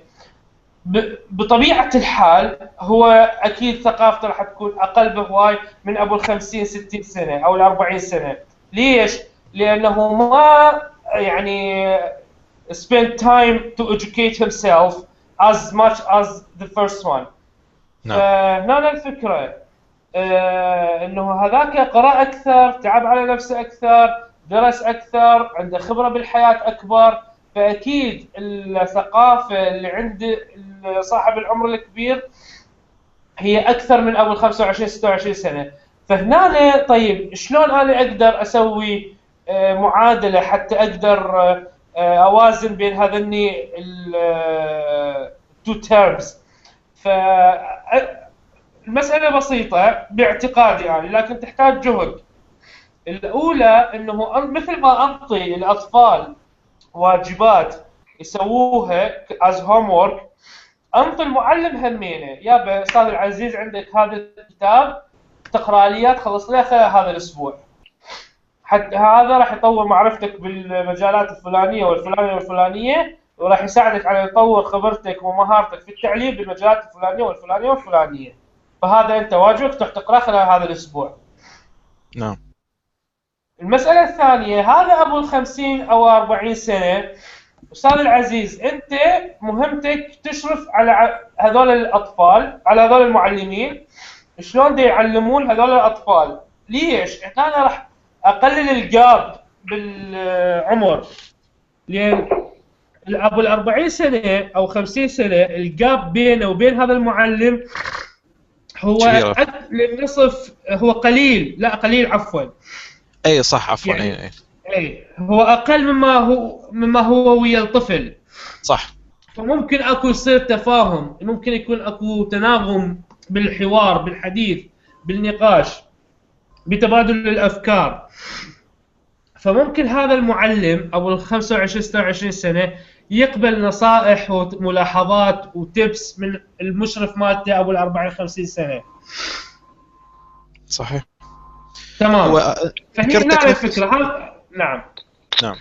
بطبيعة الحال هو أكيد ثقافته راح تكون أقل بهواي من أبو ال 50 60 سنة أو ال 40 سنة ليش؟ لأنه ما يعني spend time to educate himself as much as the first one نعم. فهنا الفكرة إنه هذاك قرأ أكثر تعب على نفسه أكثر درس أكثر عنده خبرة بالحياة أكبر. فأكيد الثقافة اللي عند صاحب العمر الكبير هي أكثر من ابو ال 25 26 سنة. فهنا طيب شلون أنا أقدر أسوي آه، معادلة حتى أقدر آه، أوازن بين هذني ال two terms ف المسألة بسيطة باعتقادي يعني لكن تحتاج جهد. الأولى أنه مثل ما أنطي الأطفال واجبات يسووها as homework انطي المعلم همينه يا أستاذ العزيز عندك هذا الكتاب تقرأ لي تخلص لي هذا الأسبوع. حتى هذا راح يطور معرفتك بالمجالات الفلانية والفلانية والفلانية وراح يساعدك على يطور خبرتك ومهارتك في التعليم بالمجالات الفلانية والفلانية والفلانية. فهذا أنت واجبك تروح تقرا خلال هذا الأسبوع.
نعم.
المسألة الثانية هذا أبو ال 50 أو 40 سنة أستاذ العزيز أنت مهمتك تشرف على هذول الأطفال على هذول المعلمين شلون دي يعلمون هذول الأطفال؟ ليش؟ أنا راح أقلل الجاب بالعمر. لأن ابو ال 40 سنة أو 50 سنة الجاب بينه وبين هذا المعلم هو للنصف هو قليل. لا قليل عفوا.
أي صح عفوا. يعني أي
أي. هو أقل مما هو مما هو ويا الطفل
صح.
فممكن أكو يصير تفاهم ممكن يكون أكو تناغم بالحوار بالحديث بالنقاش بتبادل الأفكار. فممكن هذا المعلم أبو ال 25 26 سنة يقبل نصائح وملاحظات وتبس من المشرف مالته أبو ال 40 50 سنة.
صحيح.
تمام. و... فهي الفكرة نعم.
نعم.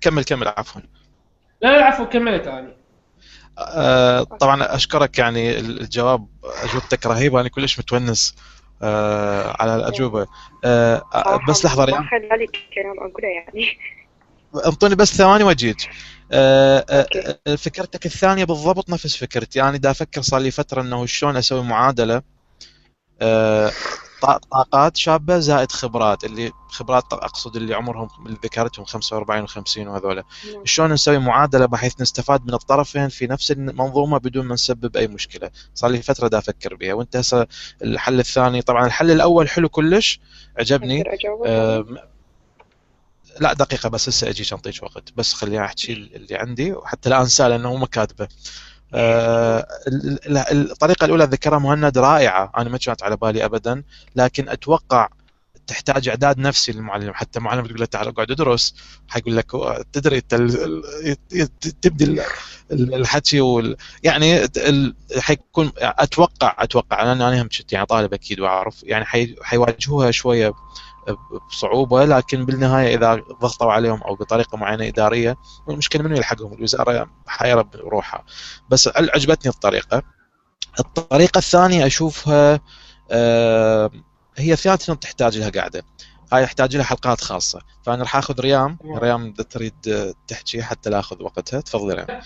كمل كمل عفوا.
لا لا عفوا كملت اني
آه طبعا أشكرك يعني الجواب أجوبتك رهيبة أنا كلش متونس آه على الأجوبة. آه, بس لحظة
ريان خلي كلام أقوله يعني.
أنطوني بس ثواني واجيك فكرتك الثانية بالضبط نفس فكرتي. يعني دا أفكر صار لي فترة إنه شلون أسوي معادلة آه طاقات شابة زائد خبرات اللي خبرات أقصد اللي عمرهم اللي ذكرتهم 45 و50 وهذولا. نعم. شلون نسوي معادلة بحيث نستفاد من الطرفين في نفس المنظومه بدون ما نسبب أي مشكلة؟ صار لي فترة دا أفكر بها وأنت هسه الحل الثاني طبعا الحل الأول حلو كلش عجبني. آه لا دقيقة بس هسه اجيك انطيك وقت. بس خليني أحكي اللي عندي. وحتى لا انساه لأنه ما كاتبه. آه، الطريقة الأولى ذكرها مهند رائعة. أنا ما كانت على بالي ابدا. لكن أتوقع تحتاج أعداد نفسي للمعلم. حتى المعلم تقول له تعال اقعد ادرس. حيقول لك تدري أنت تبدي الحكي وال يعني. حيكون أتوقع أتوقع أنا أنا هم يعني طالب أكيد واعرف يعني حي... حيواجهوها شوية. بصعوبة لكن بالنهاية إذا ضغطوا عليهم أو بطريقة معينة إدارية المشكلة منو يلحقهم؟ الوزارة حيره بروحها بس عجبتني الطريقة. الطريقة الثانية أشوفها آه هي ثانية تحتاج لها قاعدة. هاي يحتاج لها حلقات خاصة. فأنا راح آخذ ريام. ريام تريد تحكي حتى لا آخذ وقتها. تفضلي ريام.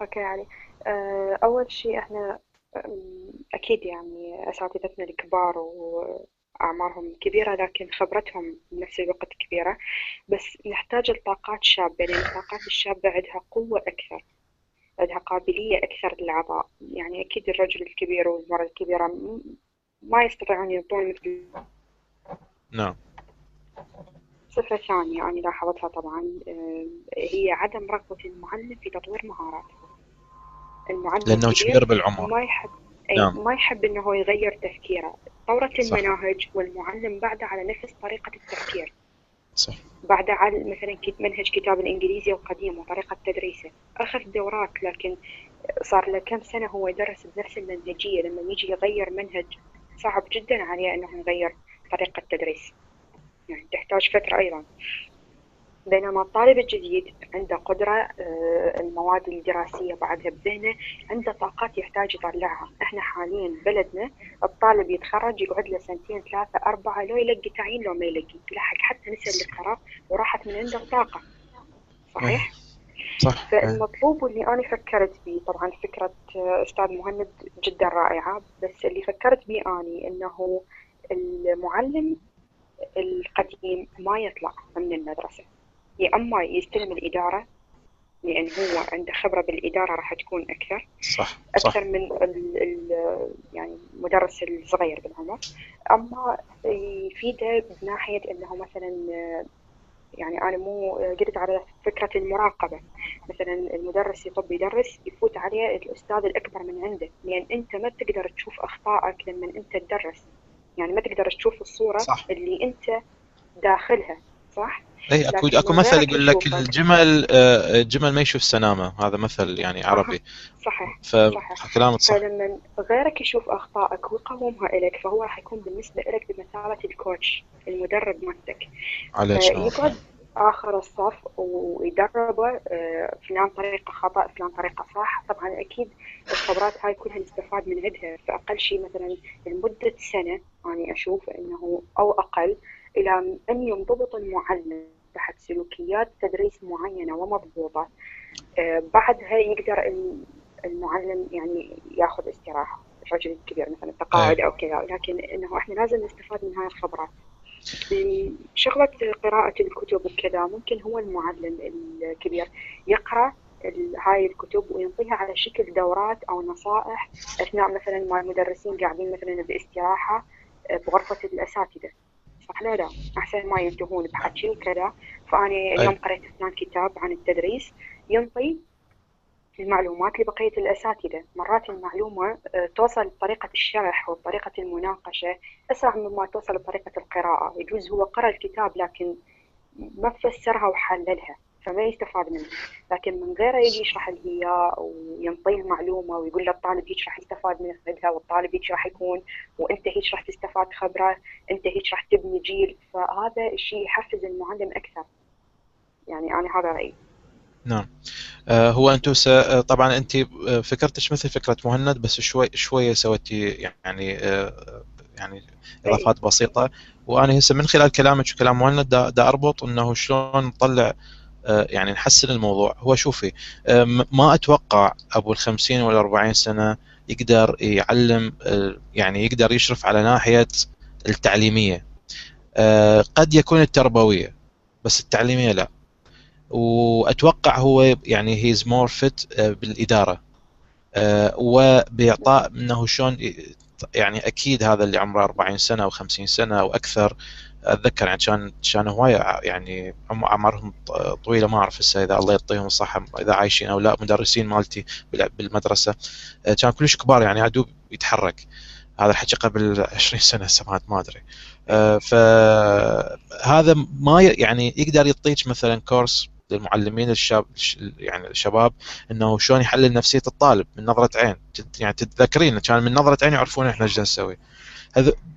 أوكي يعني آه، أول شيء إحنا أكيد يعني أساتذتنا الكبار واعمارهم كبيرة لكن خبرتهم بنفس الوقت كبيرة. بس نحتاج الطاقات شابه لأن الطاقات الشابة عندها قوة أكثر عندها قابلية أكثر للعطاء يعني أكيد الرجل الكبير والمرأة الكبيرة ما يستطيعون يعطون مثل
نعم.
صفة ثانية أنا لاحظتها طبعا آه، هي عدم رغبة المعلم في تطوير مهاراته.
المعلم لأنه كبير بالعمر.
ما يحب نعم. ما يحب إنه يغير تفكيره. طورت المناهج والمعلم بعده على نفس طريقة التفكير.
صح.
بعد على مثلا منهج كتاب الانجليزي القديم وطريقة تدريسه. أخذ دورات لكن صار له كم سنة هو يدرس بنفس المنهجية. لما يجي يغير منهج صعب جدا عليه إنه يغير طريقة تدريس. يعني تحتاج فترة أيضا. بينما الطالب الجديد عنده قدرة آه، المواد الدراسية بعدها بذهنه عنده طاقات يحتاج يطلعها. إحنا حاليا بلدنا الطالب يتخرج يقعد له سنتين ثلاثة أربعة لو يلقي تعيين لو ما يلقي. يلحق حتى نسى الدكتوراه وراحت من عنده الطاقة صحيح؟
صح.
فالمطلوب واللي أنا فكرت به طبعا فكرة آه، أستاذ مهند جدا رائعة بس اللي فكرت به أني أنه المعلم القديم ما يطلع من المدرسة. يا أما يستلم الإدارة لأن هو عنده خبرة بالإدارة راح تكون أكثر.
صح
أكثر
صح.
من ال ال يعني المدرس الصغير بالعمر. أما يفيده بناحية أنه مثلا يعني أنا مو قلت على فكرة المراقبة. مثلا المدرس يطب يدرس يفوت عليه الأستاذ الأكبر من عنده. لأن أنت ما تقدر تشوف أخطائك لما أنت تدرس. يعني ما تقدر تشوف الصورة صح. اللي أنت داخلها. صح؟
اي اكو أكو مثل يقول لك الجمل آه، الجمل ما يشوف سنامة. هذا مثل يعني عربي.
صحيح
فكلامك صح.
فلما غيرك يشوف أخطائك ويقومها لك فهو راح يكون بالنسبة لك بمثابة الكوتش المدرب مالتك. يقعد آخر الصف ويدربه آه، فلان طريقة خطأ فلان طريقة صح. طبعا أكيد الخبرات هاي كلها نستفاد من عندها. فأقل شيء مثلا لمدة سنة اني أشوف إنه أو أقل إلى أن ينضبط المعلم تحت سلوكيات تدريس معينة ومضبوطة. آه، بعدها يقدر المعلم يعني ياخذ استراحة. الرجل الكبير مثلا التقاعد أو كذا. لكن إنه إحنا لازم نستفاد من هاي الخبرات. شغلة قراءة الكتب وكذا ممكن هو المعلم الكبير يقرأ هاي الكتب وينطيها على شكل دورات أو نصائح. أثناء مثلا ما المدرسين قاعدين مثلا باستراحة آه، بغرفة الأساتذة. صح لا لا أحسن ما ينتهون بحكي وكذا فأنا اليوم قريت اثنان كتاب عن التدريس ينطي المعلومات لبقية الأساتذة. مرات المعلومة آه، توصل بطريقة الشرح وبطريقة المناقشة أسرع مما توصل بطريقة القراءة. يجوز هو قرأ الكتاب لكن ما فسرها وحللها. فما يستفاد منه. لكن من غيره يجي يشرح لي إياه وينطيه المعلومه ويقول للطالب هيك راح يستفاد من منها والطالب هيك راح يكون وأنت هيك راح تستفاد خبرة أنت هيك راح تبني جيل. فهذا الشيء يحفز المعلم أكثر. يعني أنا هذا رأيي.
نعم. آه هو أنتم آه طبعا أنت آه، فكرتش مثل فكرة مهند بس شوي شوية سويتي يعني يعني إضافات بسيطة. وأنا هسه من خلال كلامك وكلام مهند دا, دا أربط إنه شلون نطلع يعني نحسن الموضوع. هو شوفي آه ما أتوقع أبو ال 50 ولا 40 سنة يقدر يعلم آه يعني يقدر يشرف على ناحية التعليمية. آه، قد يكون التربوية بس التعليمية لا. وأتوقع هو يعني he's more fit بالإدارة. آه، وبإعطاء إنه شلون يعني أكيد هذا اللي عمره 40 سنة أو 50 سنة أو أكثر. أتذكر يعني كان كان هوايه يعني أعمارهم طويلة ما أعرف هسه إذا الله يعطيهم الصحة إذا عايشين أو لا مدرسين مالتي بالمدرسة. آه، كان كلش كبار يعني عدو يتحرك. هذا الحكي قبل (laughs) 20 سنة سمعت ما أدري. آه، فهذا ما يعني يقدر يعطيك مثلا course للمعلمين الشاب يعني الشباب إنه شلون يحلل نفسية الطالب من نظرة عين. يعني تتذكرين كان من نظرة عين يعرفون إحنا إيش نسوي.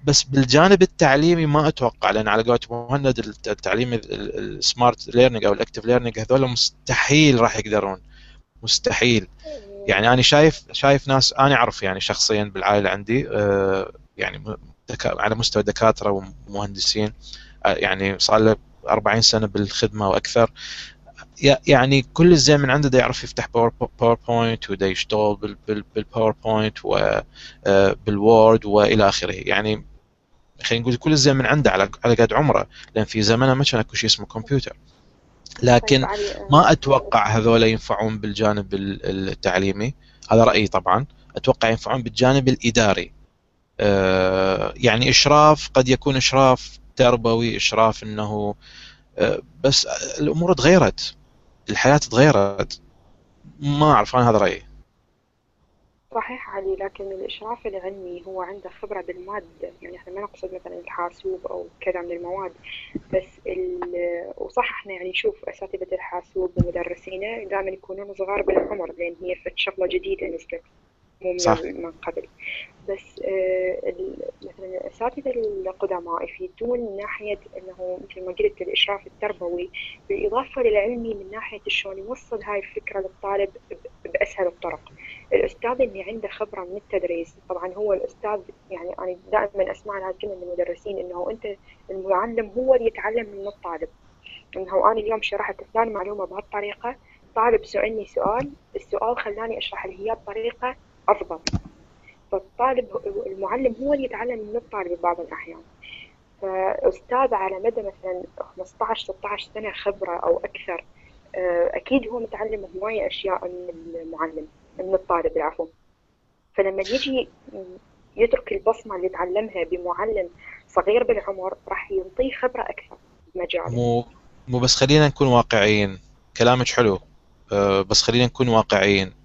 بس بالجانب التعليمي ما أتوقع لأن على قولة مهند التعليم ال smart learning أو ال active learning هذول مستحيل راح يقدرون. مستحيل. يعني أنا شايف شايف ناس أنا أعرف يعني شخصيا بالعائلة عندي آه، يعني على مستوى دكاترة ومهندسين آه، يعني صار له 40 سنة بالخدمة وأكثر. يعني كل الزين من عنده يعرف يفتح PowerPoint ودا يشتغل بال PowerPoint وبال Word وإلى آخره. يعني خلينا نقول كل الزين من عنده على على قد عمره لأن في زمنه ما كان اكو شيء اسمه كمبيوتر لكن طيب، ما أتوقع هذول ينفعون بالجانب التعليمي. هذا رأيي طبعا. أتوقع ينفعون بالجانب الإداري. آه، يعني إشراف قد يكون إشراف تربوي إشراف إنه آه، بس الأمور تغيرت. الحياة تغيرت ما أعرف أنا هذا رأيي.
صحيح علي لكن الإشراف العلمي هو عنده خبرة بالمادة يعني إحنا ما نقصد مثلا الحاسوب أو كذا من المواد بس وصح إحنا يعني نشوف أساتذة الحاسوب ومدرسينه دائما يكونون صغار بالعمر لأن هي شغلة جديدة نزلت مو من قبل بس آه، مثلا الأساتذة القدماء يفيدون من ناحية إنه مثل ما قلت الإشراف التربوي بالإضافة للعلمي من ناحية شلون يوصل هاي الفكرة للطالب بأسهل الطرق. الأستاذ اللي عنده خبرة من التدريس طبعا هو الأستاذ يعني أنا دائما أسمع هذا الكلمة من المدرسين إنه أنت المعلم هو اللي يتعلم من الطالب. إنه أنا اليوم شرحت فلان معلومة بهالطريقة طالب سألني سؤال السؤال خلاني أشرح له إياه بطريقة افضل فالطالب المعلم هو اللي يتعلم من الطالب بعض الأحيان. فأستاذ على مدى مثلا 15 16 سنة خبرة أو أكثر آه، أكيد هو متعلم هواية أشياء من المعلم من الطالب العفو. فلما يجي يترك البصمة اللي تعلمها بمعلم صغير بالعمر راح يعطيه خبرة أكثر بمجاله
مو مو بس خلينا نكون واقعيين. كلامك حلو. آه، بس خلينا نكون واقعيين.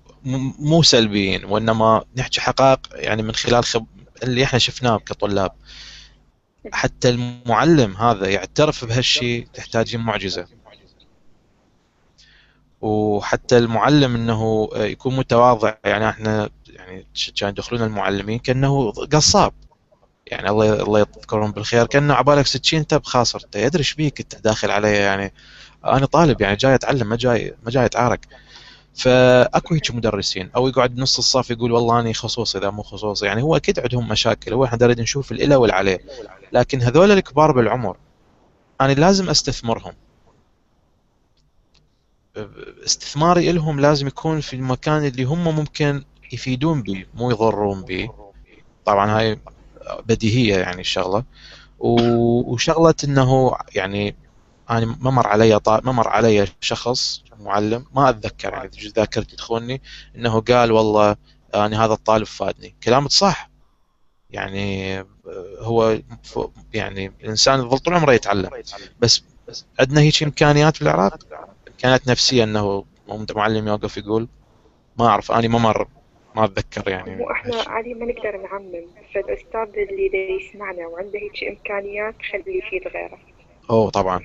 مو سلبيين وإنما نحكي حقائق يعني من خلال خب... اللي إحنا شفناه كطلاب. حتى المعلم هذا يعترف بهالشيء تحتاجين معجزة. وحتى المعلم إنه يكون متواضع يعني إحنا يعني كان يدخلون المعلمين كأنه قصاب. يعني الله الله يذكرهم بالخير كأنه عبالك سكين انت بخاصر انت يدري إيش بيك أنت داخل علي يعني. أنا طالب يعني جاي أتعلم ما جاي ما جاي أتعارك. فأكو هيك مدرسين أو يقعد بنص الصف يقول والله اني خصوصي إذا مو خصوصي يعني هو أكيد عندهم مشاكل هو إحنا نريد نشوف الإلة والعليه. لكن هذول الكبار بالعمر أنا لازم أستثمرهم. استثماري لهم لازم يكون في المكان اللي هم ممكن يفيدون به مو يضرون به طبعا هاي بديهية يعني الشغلة. وشغلة إنه يعني أنا ما مر علي ما مر علي شخص معلم ما أتذكر يعني ذاكرتي تخوني إنه قال والله أنا هذا الطالب فادني. كلامك صح. يعني هو يعني الانسان يظل طول عمره يتعلم. بس عندنا هيك إمكانيات في العراق إمكانيات نفسية إنه معلم يوقف يقول ما أعرف أنا ما مر ما أتذكر يعني.
وإحنا عادي ما نقدر نعمم فالأستاذ اللي يسمعنا وعنده هيك إمكانيات خليه يفيد غيره.
أوه طبعا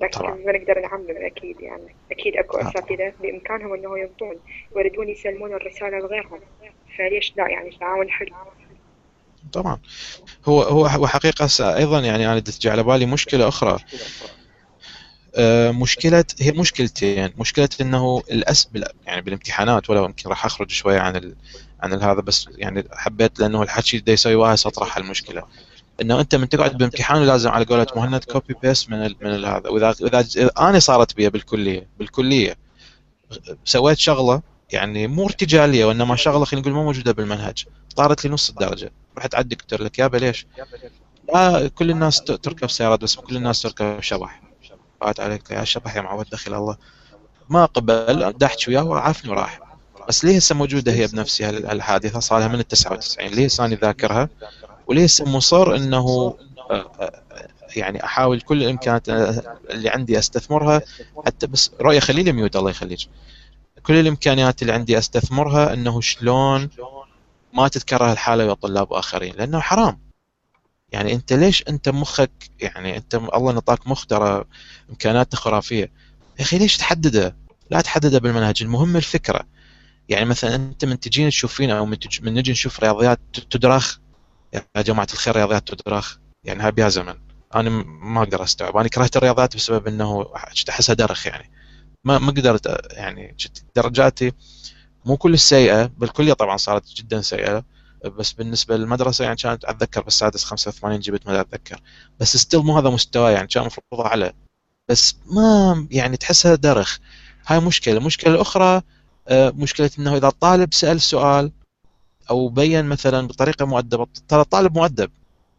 لكن طبعا. ما نقدر نعمم أكيد يعني أكيد أكو آه. أساتذة بإمكانهم إنه ينطون يريدون يسلمون الرسالة لغيرهم. فليش لا؟ يعني تعاون حلو.
طبعا. هو هو حقيقة أيضا يعني أنا دت على بالي مشكلة أخرى. آه، مشكلة هي مشكلتين. مشكلة إنه الأس يعني بالامتحانات ولو يمكن راح أخرج شوية عن ال... عن هذا بس يعني حبيت لأنه الحكي اللي يسوي واحد اطرح المشكلة. إنه أنت من تقعد بامتحان لازم على قولة مهند copy paste من ال من هذا. وإذا إذا أنا صارت بي بالكلية بالكلية. سويت شغلة يعني مو ارتجالية وإنما شغلة خلينا نقول مو موجودة بالمنهج. طارت لي نص الدرجة. رحت عند الدكتور لك يابا ليش؟ لا كل الناس تركب سيارات بس كل الناس تركب شبح. فات عليك يا شبح يا معود دخل الله. ما قبل دحت وياه وعافني وراح. بس ليه هسه موجودة هي بنفسها الحادثه صار لها من ال 99 ليه هسه أنا ذاكرها؟ وليس مصر إنه آه، آه، يعني أحاول كل الإمكانات اللي عندي أستثمرها حتى بس رؤيه خليلي ميوت الله يخليك. كل الإمكانيات اللي عندي أستثمرها إنه شلون ما تتكرر الحالة ويا طلاب آخرين لأنه حرام. يعني أنت ليش أنت مخك يعني أنت الله نطاك مخ ترى امكاناته خرافية. يا أخي ليش تحدده؟ لا تحدده بالمنهج المهم الفكرة. يعني مثلا أنت من تجينا تشوفين أو من, تج... من نجي نشوف رياضيات تدرخ. يا جماعة الخير رياضيات تدرخ. يعني هاي بها زمن. أنا ما أقدر أستوعب. أنا كرهت الرياضيات بسبب إنه أحسها درخ يعني. ما ما قدرت يعني درجاتي مو كل السيئه بل كلها طبعا صارت جدا سيئة بس بالنسبة للمدرسة يعني كانت أتذكر بالسادس 85 جبت ما أتذكر. بس ستيل مو هذا مستوى يعني كان المفروض اعلى بس ما يعني تحسها درخ. هاي مشكلة. المشكلة الاخرى آه، مشكلة إنه إذا الطالب سأل سؤال أو بين مثلا بطريقه مؤدبة. ترى الطالب مؤدب.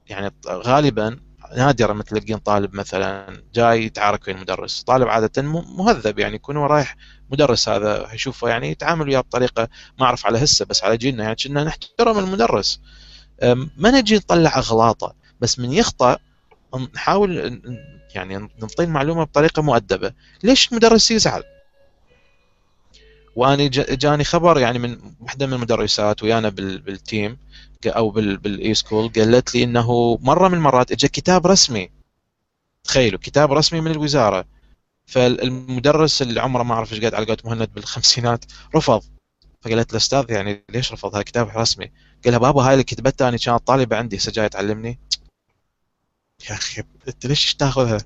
يعني غالبا نادرا ما تلقين طالب مثلا جاي يتعارك ويا المدرس طالب عادة مهذب يعني يكون رايح مدرس هذا يشوفه يعني يتعامل وياه بطريقة ما أعرف على هسه بس على جيلنا. يعني كنا نحترم المدرس. ما نجي نطلع أغلاطة بس من يخطأ نحاول يعني نعطيه المعلومة بطريقة مؤدبة. ليش المدرس يزعل؟ وأنا جاني خبر يعني من واحدة من المدرسات ويانا بال team أو بال E-School قالت لي إنه مرة من المرات اجى كتاب رسمي. تخيلوا كتاب رسمي من الوزارة. فالمدرس اللي عمره ما أعرف إيش قاعد على مهند بالخمسينات رفض. فقالت له أستاذ يعني ليش رفض؟ هذا كتاب رسمي؟ قال لها بابا هاي اللي كتبتها أنا كانت طالبة عندي هسه جاي تعلمني. يا أخي أنت ليش تاخذها؟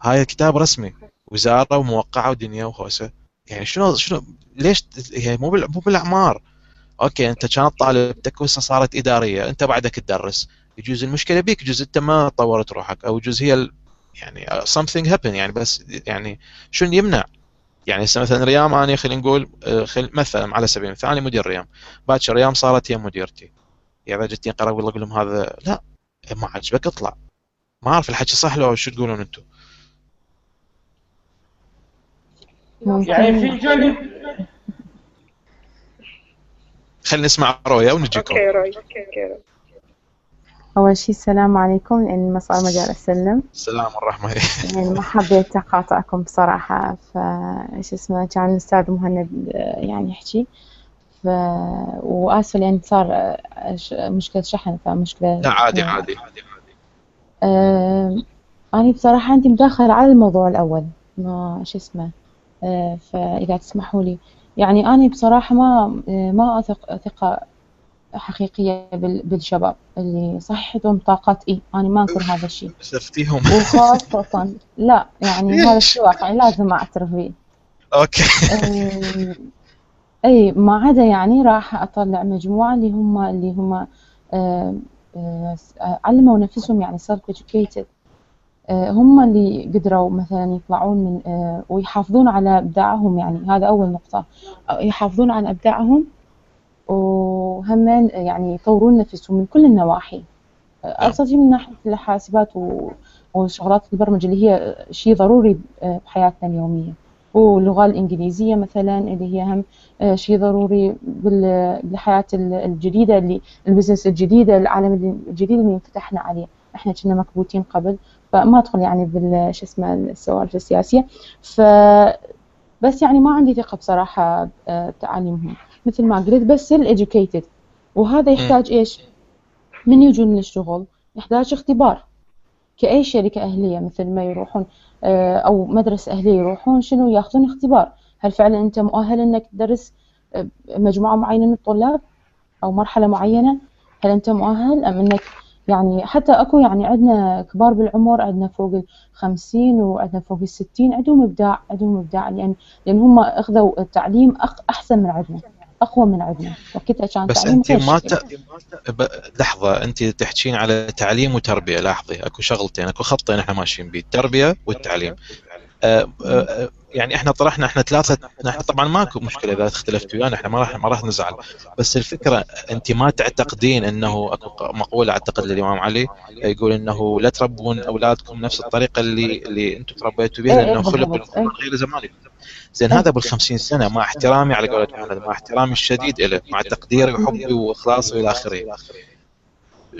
هاي كتاب رسمي. وزارة وموقعة ودنيا وهوسة. يعني شنو شنو ليش يعني مو مو بالأعمار؟ okay أنت كانت طالبتك وهسه صارت إدارية أنت بعدك تدرس. يجوز المشكلة بيك يجوز أنت ما طورت روحك أو يجوز هي يعني something happen يعني بس يعني شنو يمنع؟ يعني هسه مثلا ريام أنا خلينا نقول آه، خل مثلا على سبيل المثال أنا مدير ريام. باكر ريام صارت هي مديرتي. يعني إذا جتني قرار أقول لهم هذا لا ما عجبك اطلع. ما أعرف الحكي صح لو شو تقولون أنتم. يعني في جانب خلينا نسمع رويا ونجيكم. أوكي
أول شيء السلام عليكم. لأن ما صار مجال أسلم
السلام ورحمة
يعني ما حبيت أقاطعكم بصراحة فإيش اسمه كان الأستاذ مهند يعني يحكي. ف وآسفة لأن صار مشكلة شحن فمشكلة
لا عادي عادي عادي.
عادي أنا بصراحة عندي مداخلة على الموضوع الأول. ما شو اسمه؟ آه، فإذا تسمحوا لي. يعني أنا بصراحة ما ما أثق ثقة حقيقية بالشباب. اللي طاقات إيه أنا ما أنكر هذا الشيء. (laughs)
سفتيهم
وخاصة لا يعني (laughs) هذا الشيء واقعي لازم أعترف فيه
أوكي.
آه، أي ما عدا يعني راح أطلع مجموعة اللي هم اللي هم آه، علموا نفسهم يعني self educated آه، هم اللي قدروا مثلا يطلعون من آه، ويحافظون على أبداعهم يعني هذا أول نقطة. يحافظون على أبداعهم وهم يعني يطورون نفسهم من كل النواحي. أقصد من ناحية الحاسبات وشغلات البرمجة اللي هي شيء ضروري آه، بحياتنا اليومية. واللغة الإنجليزية مثلا اللي هي هم شيء ضروري بالحياة الجديدة اللي ال business الجديدة العالم الجديد اللي انفتحنا عليه. إحنا كنا مكبوتين قبل. فما ادخل يعني بال شو اسمه السوالف السياسية. ف بس يعني ما عندي ثقة بصراحة بتعليمهم مثل ما قلت بس ال educated وهذا يحتاج إيش؟ من يجون للشغل يحتاج اختبار. كأي شركة أهلية مثل ما يروحون آه، أو مدرسة أهلية يروحون شنو ياخذون اختبار؟ هل فعلا أنت مؤهل أنك تدرس آه، مجموعة معينة من الطلاب أو مرحلة معينة؟ هل أنت مؤهل أم أنك يعني حتى أكو يعني عندنا كبار بالعمر عندنا فوق ال 50 وعندنا فوق ال 60 عندهم إبداع عندهم إبداع لأن لأن هم أخذوا التعليم أحسن من عندنا أقوى من عندنا. وقتها كان
بس انت ما ت... لحظة انت تحكين على تعليم وتربية لاحظي أكو شغلتين أكو خطين إحنا ماشيين بيه التربية والتعليم. أه أه يعني إحنا طرحنا إحنا ثلاثة إحنا طبعا ماكو مشكلة إذا اختلفتوا ويانا إحنا ما راح ما راح نزعل. بس الفكرة أنت ما تعتقدين إنه أكو مقولة اعتقد للإمام علي يقول إنه لا تربون أولادكم نفس الطريقة اللي اللي أنتم تربيتوا بها لأنه خلقوا غير زمانكم زين هذا بال 50 سنة مع احترامي على قولة محمد مع احترامي الشديد له مع تقديري وحبي وإخلاصي والى آخره.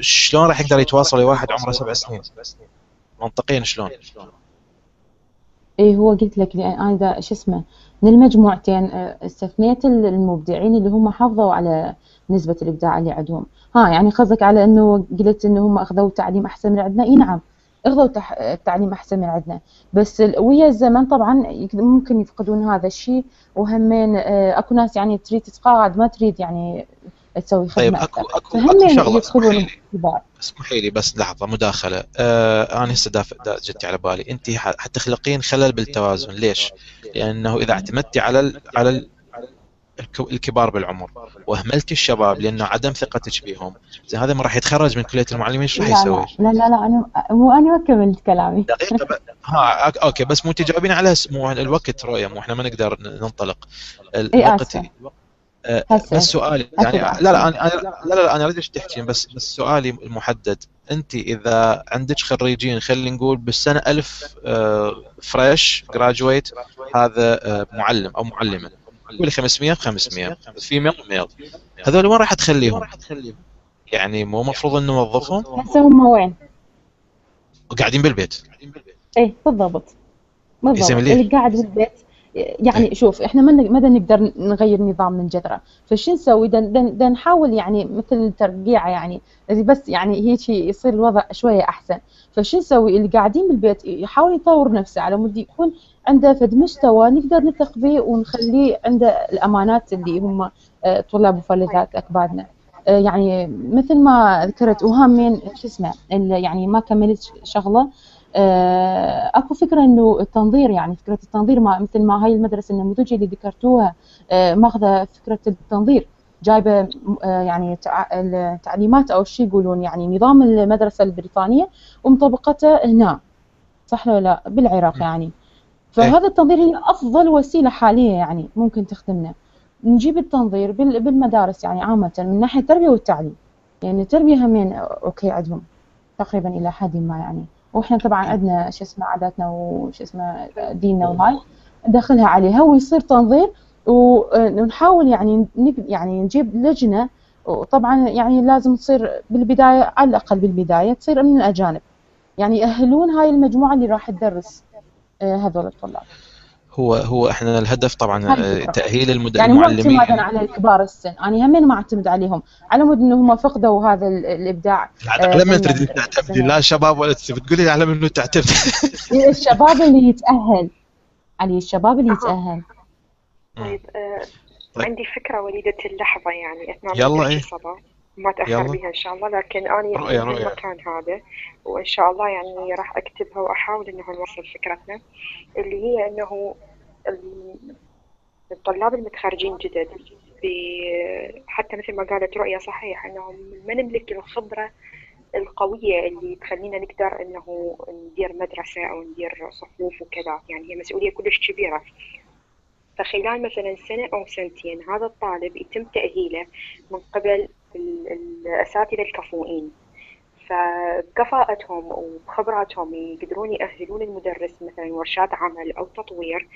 شلون راح يقدر يتواصل لواحد عمره سبع سنين؟ منطقيا شلون؟
اي هو قلت لك أنا إذا شو اسمه من المجموعتين آه، استثنيت المبدعين اللي هم حافظوا على نسبة الإبداع اللي عندهم. ها يعني قصدك على أنه قلت أنه هم أخذوا تعليم أحسن من عندنا؟ إي نعم أخذوا التعليم أحسن من عندنا. بس ويا الزمن طبعا ممكن يفقدون هذا الشيء وهمين آه، أكو ناس يعني تريد تتقاعد ما تريد يعني تسوي خدمة
طيب اكو اكو, أكو شغلة. اسمحي لي. اسمحي لي بس لحظة مداخلة. آه أنا هسه جتي على بالي. أنت حتخلقين خلل بالتوازن. ليش؟ لأنه إذا اعتمدتي على ال على ال الكبار بالعمر واهملتي الشباب لأنه عدم ثقتك بهم زين هذا ما راح يتخرج من كلية المعلمين إيش راح يسوي؟
لا لا لا أنا مو أنا ما كملت كلامي.
دقيقة ها okay بس مو تجاوبين على مو الوقت رؤية مو إحنا ما نقدر ننطلق.
الوقت
أه بس سؤالي يعني لا لا أنا لا لا أنا اريد إيش تحكين بس بس سؤالي المحدد أنت إذا عندك خريجين خلينا نقول بالسنة 1000 fresh graduate هذا أه معلم أو معلمة. قولي 500 500 female male. هذول وين راح تخليهم؟ يعني مو المفروض إنه نوظفهم؟
هسه هم وين؟
قاعدين بالبيت.
اي بالضبط. بالضبط. اللي قاعد بالبيت. يعني إيه. شوف إحنا ما ما نقدر نغير نظام من جذرة؟ فشو نسوي؟ دا نحاول يعني مثل ترقيعه يعني بس يعني هيك يصير الوضع شوية أحسن. فشو نسوي؟ اللي قاعدين بالبيت يحاول يطور نفسه على مود يكون عنده فد مستوى نقدر نثق به ونخليه عنده الأمانات اللي هم آه، طلاب وفلذات أكبادنا. آه، يعني مثل ما ذكرت وهامين شو اسمه يعني ما كملت شغلة أكو فكرة إنه التنظير يعني فكرة التنظير ما مثل ما هاي المدرسة النموذجيه اللي ذكرتوها ماخذة فكرة التنظير. جايبة يعني التعليمات أو شو يقولون يعني نظام المدرسة البريطانية ومطبقته هنا. صح ولا لا؟ بالعراق يعني. فهذا التنظير هي أفضل وسيلة حالية يعني ممكن تخدمنا. نجيب التنظير بالمدارس يعني عامة من ناحية التربية والتعليم. يعني التربية همين أوكي عندهم تقريبا إلى حد ما يعني. وإحنا طبعا عندنا شو اسمه عاداتنا وش اسمه ديننا وهاي ندخلها عليها ويصير تنظير ونحاول يعني يعني نجيب لجنة وطبعا يعني لازم تصير بالبداية على الأقل بالبداية تصير من الأجانب. يعني يأهلون هاي المجموعة اللي راح تدرس آه، هذول الطلاب.
هو هو إحنا الهدف طبعا آه، تأهيل المد...
يعني المعلمين. يعني مو اعتمادا على كبار السن. أنا همين ما أعتمد عليهم. على مود إنه هم فقدوا هذا الإبداع.
على من تريد تعتمدي لا شباب ولا بتقولي على منه تعتمد. (laughs)
الشباب اللي يتأهل. علي الشباب اللي يتأهل.
طيب آه طيب. عندي فكرة وليدة اللحظة يعني إثناء
يلا إيه.
ما تأخر بها إن شاء الله لكن أنا في المكان هذا. وإن شاء الله يعني راح أكتبها وأحاول إنه نوصل فكرتنا اللي هي إنه الطلاب المتخرجين جدد حتى مثل ما قالت رؤية صحيح إنهم ما نملك الخبرة القوية اللي تخلينا نقدر إنه ندير مدرسة أو ندير صفوف وكذا يعني هي مسؤولية كلش كبيرة. فخلال مثلا سنة أو سنتين هذا الطالب يتم تأهيله من قبل الأساتذة الكفؤين. فبكفاءتهم وبخبراتهم يقدرون يأهلون المدرس مثلا ورشات عمل أو تطوير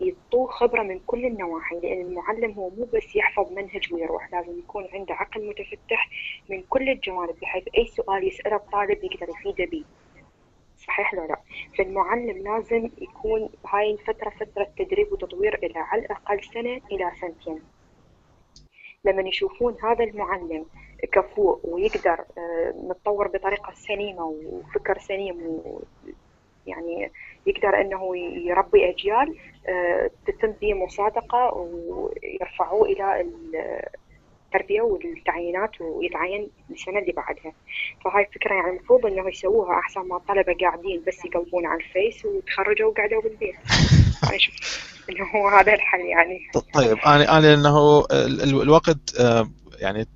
يعطوه خبرة من كل النواحي لأن المعلم هو مو بس يحفظ منهج ويروح لازم يكون عنده عقل متفتح من كل الجوانب بحيث أي سؤال يسأله الطالب يقدر يفيده به صحيح لو لا؟ فالمعلم لازم يكون هاي الفترة فترة تدريب وتطوير إلى على الأقل سنة إلى سنتين. لما يشوفون هذا المعلم كفؤ ويقدر آه، متطور بطريقة سليمة وفكر سليم يعني يقدر إنه يربي أجيال آه، تتم به مصادقة ويرفعوه إلى التربية والتعيينات ويتعين السنة اللي بعدها. فهاي الفكرة يعني المفروض إنه يسووها أحسن ما الطلبه قاعدين بس يقلبون على الفيس وتخرجوا وقعدوا بالبيت. (laughs) أنا إنه هو هذا الحل يعني.
طيب أنا أنا إنه الوقت آه، يعني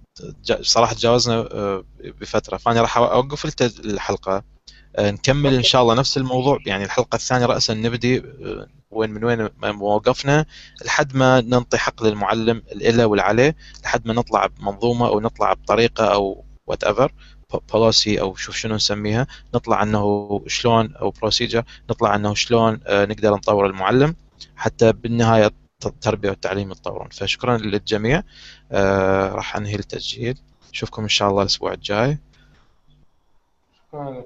صراحة تجاوزنا آه، بفترة. فأنا راح أوقف الحلقة. آه، نكمل إن شاء الله نفس الموضوع. يعني الحلقة الثانية راسا نبدي آه، وين من وين وقفنا. لحد ما ننطي حق للمعلم الاله والعليه لحد ما نطلع بمنظومة أو نطلع بطريقة أو whatever policy أو شوف شنو نسميها. نطلع أنه شلون أو procedure نطلع أنه شلون نقدر نطور المعلم. حتى بالنهاية التربية والتعليم يتطورون. فشكرا للجميع. آه راح أنهي التسجيل. نشوفكم إن شاء الله الأسبوع الجاي. شكرا